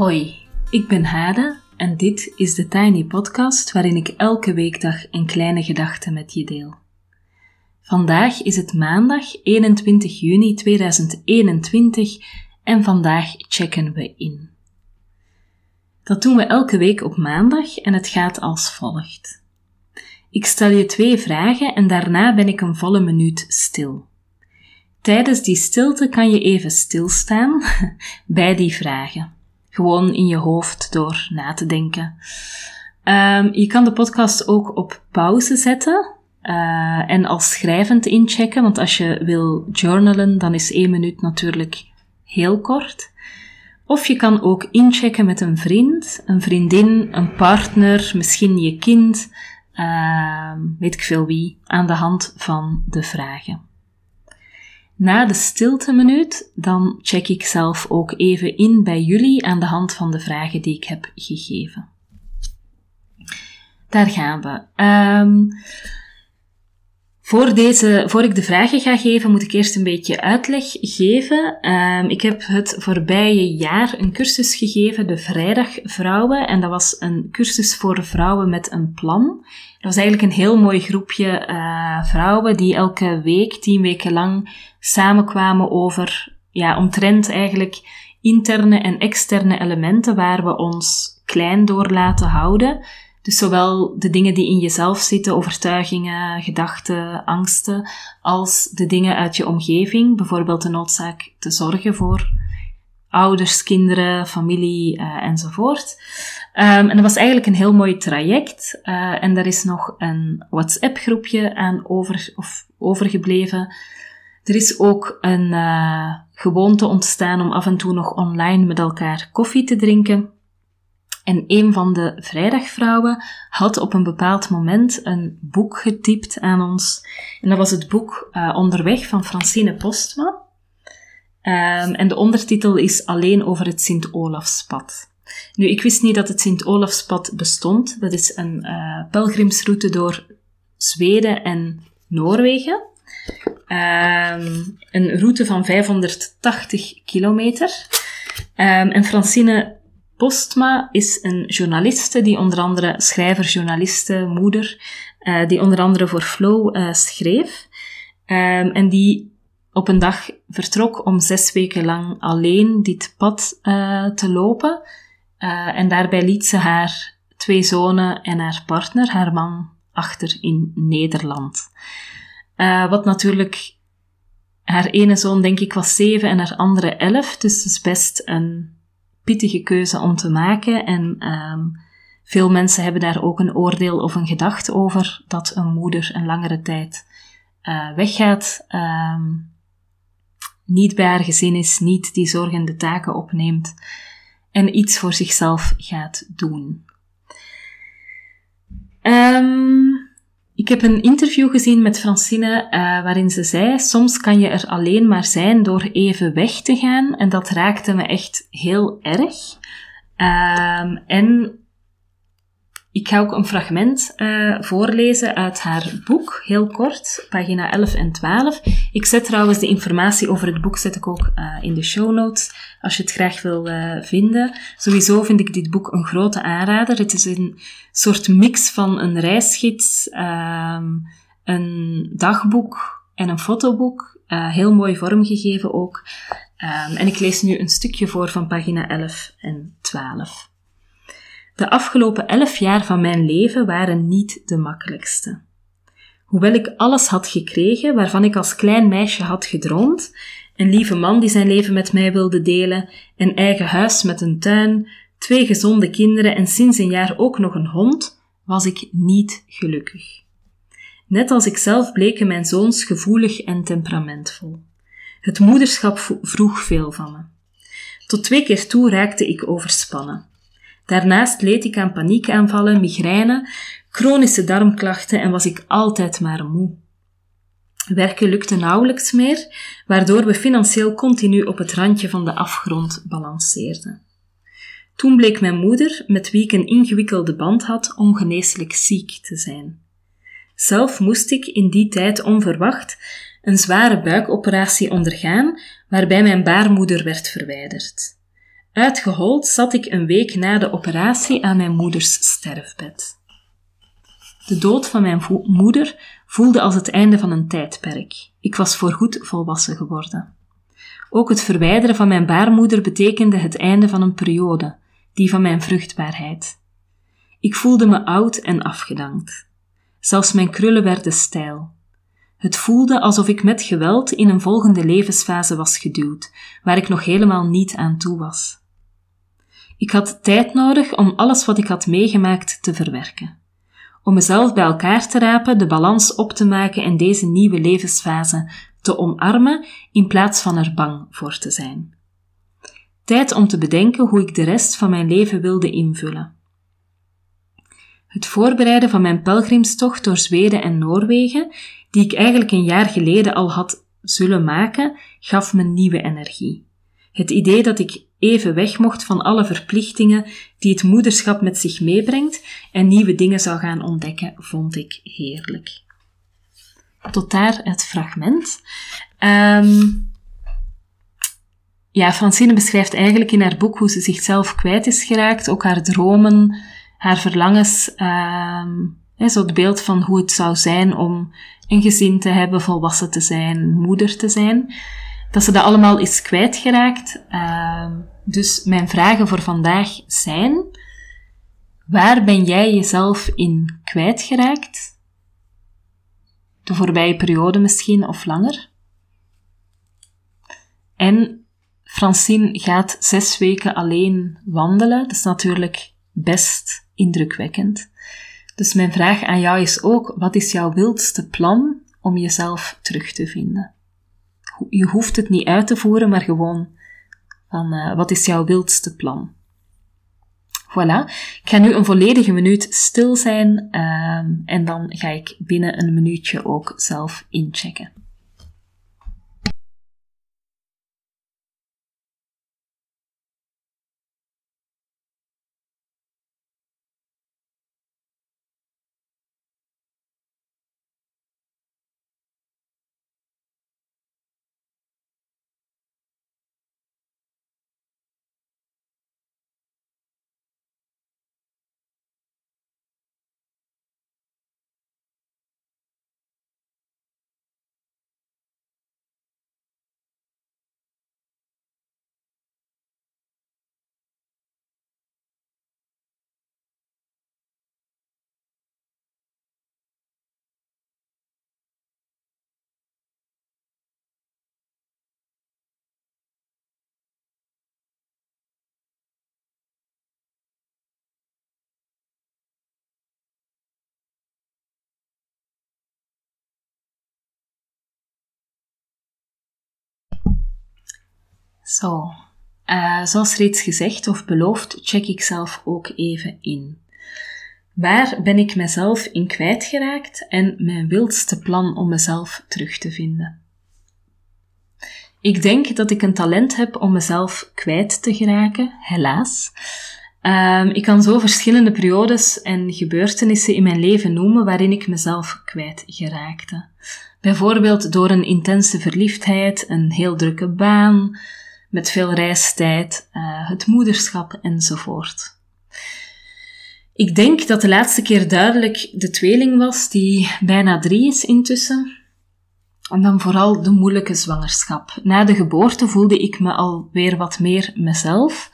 Hoi, ik ben Hade en dit is de Tiny Podcast waarin ik elke weekdag een kleine gedachte met je deel. Vandaag is het maandag 21 juni 2021 en vandaag checken we in. Dat doen we elke week op maandag en het gaat als volgt. Ik stel je twee vragen en daarna ben ik een volle minuut stil. Tijdens die stilte kan je even stilstaan bij die vragen. Gewoon in je hoofd door na te denken. Um, je kan de podcast ook op pauze zetten uh, en als schrijvend inchecken, want als je wil journalen, dan is één minuut natuurlijk heel kort. Of je kan ook inchecken met een vriend, een vriendin, een partner, misschien je kind, uh, weet ik veel wie, aan de hand van de vragen. Na de stilte minuut, dan check ik zelf ook even in bij jullie aan de hand van de vragen die ik heb gegeven. Daar gaan we. Um, voor, deze, voor ik de vragen ga geven, moet ik eerst een beetje uitleg geven. Um, ik heb het voorbije jaar een cursus gegeven, de Vrijdagvrouwen. En dat was een cursus voor vrouwen met een plan. Dat was eigenlijk een heel mooi groepje uh, vrouwen die elke week, tien weken lang, samenkwamen over, ja, omtrent eigenlijk interne en externe elementen waar we ons klein door laten houden. Dus zowel de dingen die in jezelf zitten, overtuigingen, gedachten, angsten, als de dingen uit je omgeving, bijvoorbeeld de noodzaak te zorgen voor ouders, kinderen, familie uh, enzovoort. Um, en dat was eigenlijk een heel mooi traject. Uh, en er is nog een WhatsApp-groepje aan over, of overgebleven. Er is ook een uh, gewoonte ontstaan om af en toe nog online met elkaar koffie te drinken. En een van de vrijdagvrouwen had op een bepaald moment een boek getypt aan ons. En dat was het boek uh, Onderweg van Francine Postma. Um, en de ondertitel is Alleen over het Sint-Olafspad. Nu, ik wist niet dat het Sint-Olafspad bestond. Dat is een uh, pelgrimsroute door Zweden en Noorwegen. Um, een route van 580 kilometer. Um, en Francine Postma is een journaliste die onder andere schrijver, journaliste, moeder, uh, die onder andere voor Flow uh, schreef. Um, en die op een dag vertrok om zes weken lang alleen dit pad uh, te lopen. en daarbij liet ze haar twee zonen en haar partner, haar man, achter in Nederland. wat natuurlijk haar ene zoon, denk ik, was zeven en haar andere elf. Dus het is best een pittige keuze om te maken. En um, veel mensen hebben daar ook een oordeel of een gedachte over dat een moeder een langere tijd uh, weggaat, um, niet bij haar gezin is, niet die zorgende taken opneemt en iets voor zichzelf gaat doen. Um, ik heb een interview gezien met Francine uh, waarin ze zei: Soms kan je er alleen maar zijn door even weg te gaan. En dat raakte me echt heel erg. Uh, en ik ga ook een fragment uh, voorlezen uit haar boek, heel kort, pagina 11 en 12. Ik zet trouwens de informatie over het boek zet ik ook uh, in de show notes, als je het graag wil uh, vinden. Sowieso vind ik dit boek een grote aanrader. Het is een soort mix van een reisgids, ehm, een dagboek en een fotoboek. heel mooi vormgegeven ook. Um, en ik lees nu een stukje voor van pagina 11 en 12. De afgelopen elf jaar van mijn leven waren niet de makkelijkste. Hoewel ik alles had gekregen waarvan ik als klein meisje had gedroomd, een lieve man die zijn leven met mij wilde delen, een eigen huis met een tuin, twee gezonde kinderen en sinds een jaar ook nog een hond, was ik niet gelukkig. Net als ik zelf bleken mijn zoons gevoelig en temperamentvol. Het moederschap vroeg veel van me. Tot twee keer toe raakte ik overspannen. Daarnaast leed ik aan paniekaanvallen, migraine, chronische darmklachten en was ik altijd maar moe. Werken lukte nauwelijks meer, waardoor we financieel continu op het randje van de afgrond balanceerden. Toen bleek mijn moeder, met wie ik een ingewikkelde band had, ongeneeslijk ziek te zijn. Zelf moest ik in die tijd onverwacht een zware buikoperatie ondergaan, waarbij mijn baarmoeder werd verwijderd. Uitgehold zat ik een week na de operatie aan mijn moeders sterfbed. De dood van mijn moeder voelde als het einde van een tijdperk. Ik was voorgoed volwassen geworden. Ook het verwijderen van mijn baarmoeder betekende het einde van een periode, die van mijn vruchtbaarheid. Ik voelde me oud en afgedankt. Zelfs mijn krullen werden stijl. Het voelde alsof ik met geweld in een volgende levensfase was geduwd, waar ik nog helemaal niet aan toe was. Ik had tijd nodig om alles wat ik had meegemaakt te verwerken. Om mezelf bij elkaar te rapen, de balans op te maken en deze nieuwe levensfase te omarmen in plaats van er bang voor te zijn. Tijd om te bedenken hoe ik de rest van mijn leven wilde invullen. Het voorbereiden van mijn pelgrimstocht door Zweden en Noorwegen, die ik eigenlijk een jaar geleden al had zullen maken, gaf me nieuwe energie. Het idee dat ik even weg mocht van alle verplichtingen die het moederschap met zich meebrengt en nieuwe dingen zou gaan ontdekken, vond ik heerlijk. Tot daar het fragment. Um, ja, Francine beschrijft eigenlijk in haar boek hoe ze zichzelf kwijt is geraakt, ook haar dromen, haar verlangens, um, zo het beeld van hoe het zou zijn om een gezin te hebben, volwassen te zijn, moeder te zijn dat ze dat allemaal is kwijtgeraakt. Uh, dus mijn vragen voor vandaag zijn: waar ben jij jezelf in kwijtgeraakt? De voorbije periode misschien of langer? En Francine gaat zes weken alleen wandelen. Dat is natuurlijk best indrukwekkend. Dus mijn vraag aan jou is ook: wat is jouw wildste plan om jezelf terug te vinden? Je hoeft het niet uit te voeren, maar gewoon van uh, wat is jouw wildste plan. Voilà, ik ga nu een volledige minuut stil zijn um, en dan ga ik binnen een minuutje ook zelf inchecken. Zo, uh, zoals reeds gezegd of beloofd, check ik zelf ook even in. Waar ben ik mezelf in kwijtgeraakt en mijn wildste plan om mezelf terug te vinden? Ik denk dat ik een talent heb om mezelf kwijt te geraken, helaas. Um, ik kan zo verschillende periodes en gebeurtenissen in mijn leven noemen waarin ik mezelf kwijt geraakte. Bijvoorbeeld door een intense verliefdheid, een heel drukke baan, met veel reistijd, uh, het moederschap enzovoort. Ik denk dat de laatste keer duidelijk de tweeling was, die bijna drie is intussen. En dan vooral de moeilijke zwangerschap. Na de geboorte voelde ik me alweer wat meer mezelf.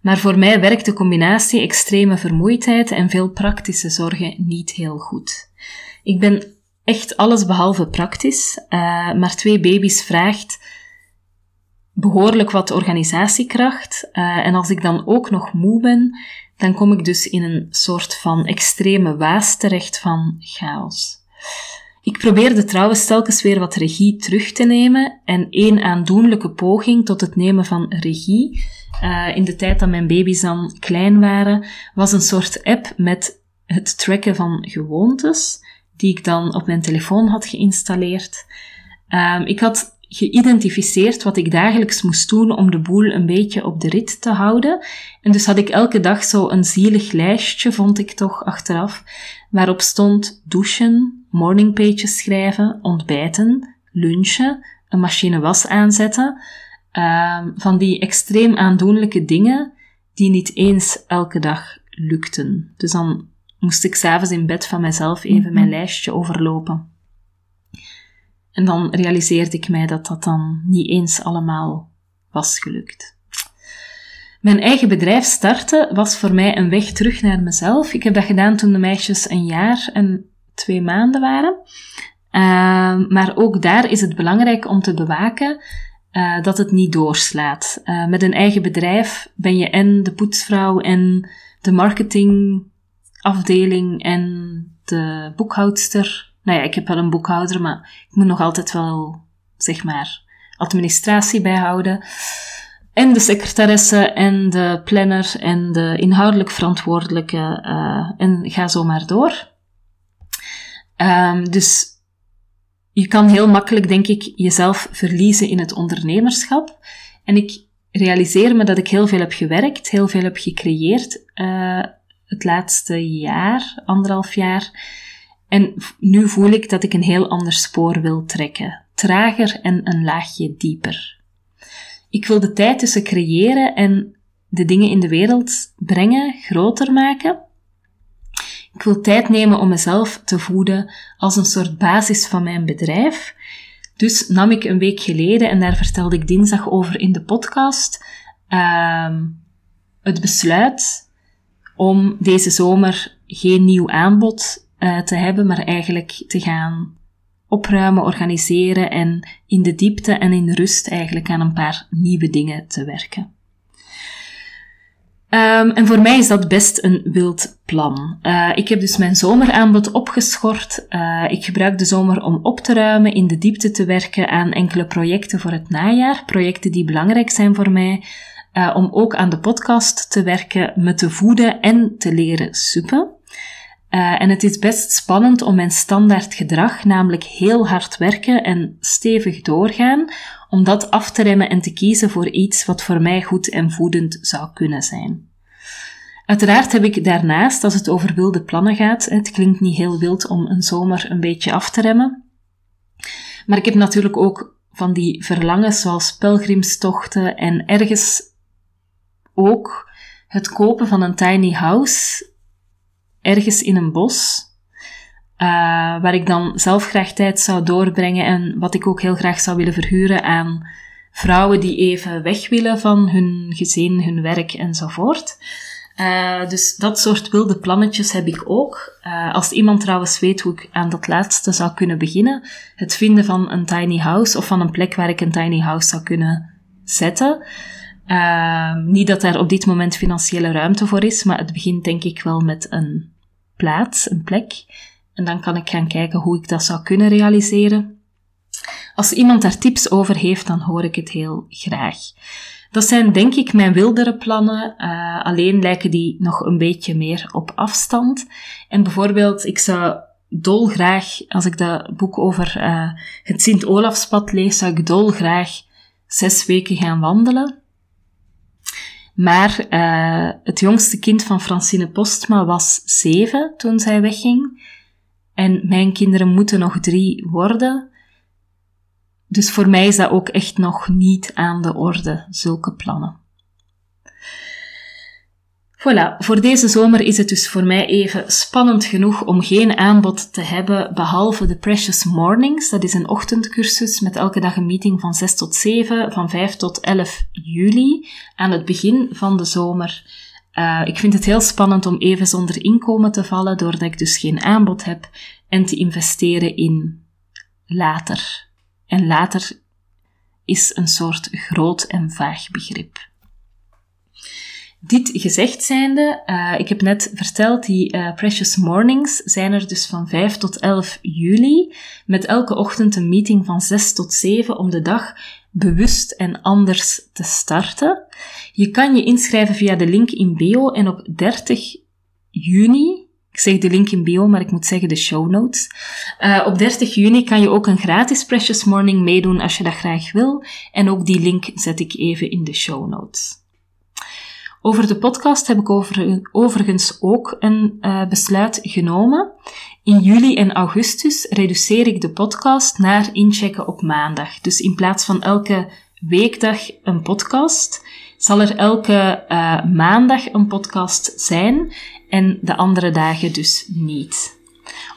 Maar voor mij werkt de combinatie extreme vermoeidheid en veel praktische zorgen niet heel goed. Ik ben echt alles behalve praktisch, uh, maar twee baby's vraagt behoorlijk wat organisatiekracht. Uh, en als ik dan ook nog moe ben, dan kom ik dus in een soort van extreme waas terecht van chaos. Ik probeerde trouwens telkens weer wat regie terug te nemen en één aandoenlijke poging tot het nemen van regie, uh, in de tijd dat mijn baby's dan klein waren, was een soort app met het tracken van gewoontes, die ik dan op mijn telefoon had geïnstalleerd. Um, ik had geïdentificeerd wat ik dagelijks moest doen om de boel een beetje op de rit te houden. En dus had ik elke dag zo een zielig lijstje, vond ik toch achteraf, waarop stond douchen, morningpages schrijven, ontbijten, lunchen, een machine was aanzetten, Ehm, van die extreem aandoenlijke dingen die niet eens elke dag lukten. Dus dan moest ik s'avonds in bed van mezelf even mijn mhm. lijstje overlopen. En dan realiseerde ik mij dat dat dan niet eens allemaal was gelukt. Mijn eigen bedrijf starten was voor mij een weg terug naar mezelf. Ik heb dat gedaan toen de meisjes een jaar en twee maanden waren. Uh, maar ook daar is het belangrijk om te bewaken uh, dat het niet doorslaat. Uh, met een eigen bedrijf ben je en de poetsvrouw en de marketingafdeling en de boekhoudster. Nou ja, ik heb wel een boekhouder, maar ik moet nog altijd wel, zeg maar, administratie bijhouden. En de secretaresse en de planner en de inhoudelijk verantwoordelijke uh, en ga zo maar door. Um, dus je kan heel makkelijk, denk ik, jezelf verliezen in het ondernemerschap. En ik realiseer me dat ik heel veel heb gewerkt, heel veel heb gecreëerd uh, het laatste jaar, anderhalf jaar. En nu voel ik dat ik een heel ander spoor wil trekken. Trager en een laagje dieper. Ik wil de tijd tussen creëren en de dingen in de wereld brengen groter maken. Ik wil tijd nemen om mezelf te voeden als een soort basis van mijn bedrijf. Dus nam ik een week geleden, en daar vertelde ik dinsdag over in de podcast, uh, het besluit om deze zomer geen nieuw aanbod uh, te hebben, maar eigenlijk te gaan opruimen, organiseren en in de diepte en in rust eigenlijk aan een paar nieuwe dingen te werken. Um, en voor mij is dat best een wild plan. Uh, ik heb dus mijn zomeraanbod opgeschort. Uh, ik gebruik de zomer om op te ruimen, in de diepte te werken aan enkele projecten voor het najaar. Projecten die belangrijk zijn voor mij. Om ook aan de podcast te werken, me te voeden en te leren suppen. Uh, en het is best spannend om mijn standaard gedrag, namelijk heel hard werken en stevig doorgaan, om dat af te remmen en te kiezen voor iets wat voor mij goed en voedend zou kunnen zijn. Uiteraard heb ik daarnaast, als het over wilde plannen gaat, het klinkt niet heel wild om een zomer een beetje af te remmen, maar ik heb natuurlijk ook van die verlangens zoals pelgrimstochten en ergens ook het kopen van een tiny house ergens in een bos, uh, waar ik dan zelf graag tijd zou doorbrengen en wat ik ook heel graag zou willen verhuren aan vrouwen die even weg willen van hun gezin, hun werk enzovoort. Uh, dus dat soort wilde plannetjes heb ik ook. Uh, als iemand trouwens weet hoe ik aan dat laatste zou kunnen beginnen, het vinden van een tiny house of van een plek waar ik een tiny house zou kunnen zetten. Niet dat daar op dit moment financiële ruimte voor is, maar het begint denk ik wel met een plaats, een plek. En dan kan ik gaan kijken hoe ik dat zou kunnen realiseren. Als iemand daar tips over heeft, dan hoor ik het heel graag. Dat zijn denk ik mijn wildere plannen, uh, alleen lijken die nog een beetje meer op afstand. En bijvoorbeeld, ik zou dolgraag, als ik dat boek over uh, het Sint-Olafspad lees, zou ik dolgraag zes weken gaan wandelen. Maar uh, het jongste kind van Francine Postma was zeven toen zij wegging. En mijn kinderen moeten nog drie worden. Dus voor mij is dat ook echt nog niet aan de orde, zulke plannen. Voilà, voor deze zomer is het dus voor mij even spannend genoeg om geen aanbod te hebben behalve de Precious Mornings. Dat is een ochtendcursus met elke dag een meeting van 6 tot 7, van 5 tot 11 juli, aan het begin van de zomer. Uh, ik vind het heel spannend om even zonder inkomen te vallen, doordat ik dus geen aanbod heb, en te investeren in later. En later is een soort groot en vaag begrip. Dit gezegd zijnde, uh, ik heb net verteld, die uh, Precious Mornings zijn er dus van 5 tot 11 juli, met elke ochtend een meeting van 6 tot 7 om de dag bewust en anders te starten. Je kan je inschrijven via de link in bio en op 30 juni, ik zeg de link in bio, maar ik moet zeggen de show notes. Uh, op 30 juni kan je ook een gratis Precious Morning meedoen als je dat graag wil. En ook die link zet ik even in de show notes. Over de podcast heb ik over, overigens ook een uh, besluit genomen. In juli en augustus reduceer ik de podcast naar inchecken op maandag. Dus in plaats van elke weekdag een podcast. Zal er elke uh, maandag een podcast zijn en de andere dagen dus niet.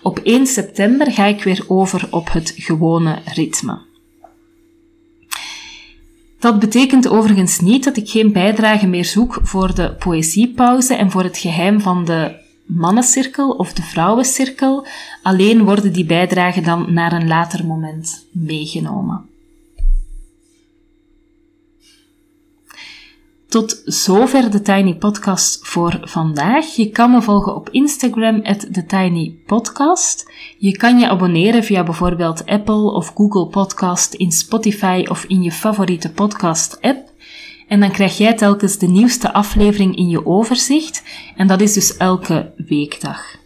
Op 1 september ga ik weer over op het gewone ritme. Dat betekent overigens niet dat ik geen bijdrage meer zoek voor de poëziepauze en voor het geheim van de mannencirkel of de vrouwencirkel. Alleen worden die bijdragen dan naar een later moment meegenomen. Tot zover de Tiny Podcast voor vandaag. Je kan me volgen op Instagram, TheTinyPodcast. Je kan je abonneren via bijvoorbeeld Apple of Google Podcast, in Spotify of in je favoriete podcast-app. En dan krijg jij telkens de nieuwste aflevering in je overzicht. En dat is dus elke weekdag.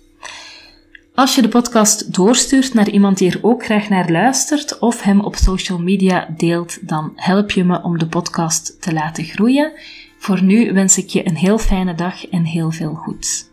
Als je de podcast doorstuurt naar iemand die er ook graag naar luistert of hem op social media deelt, dan help je me om de podcast te laten groeien. Voor nu wens ik je een heel fijne dag en heel veel goeds.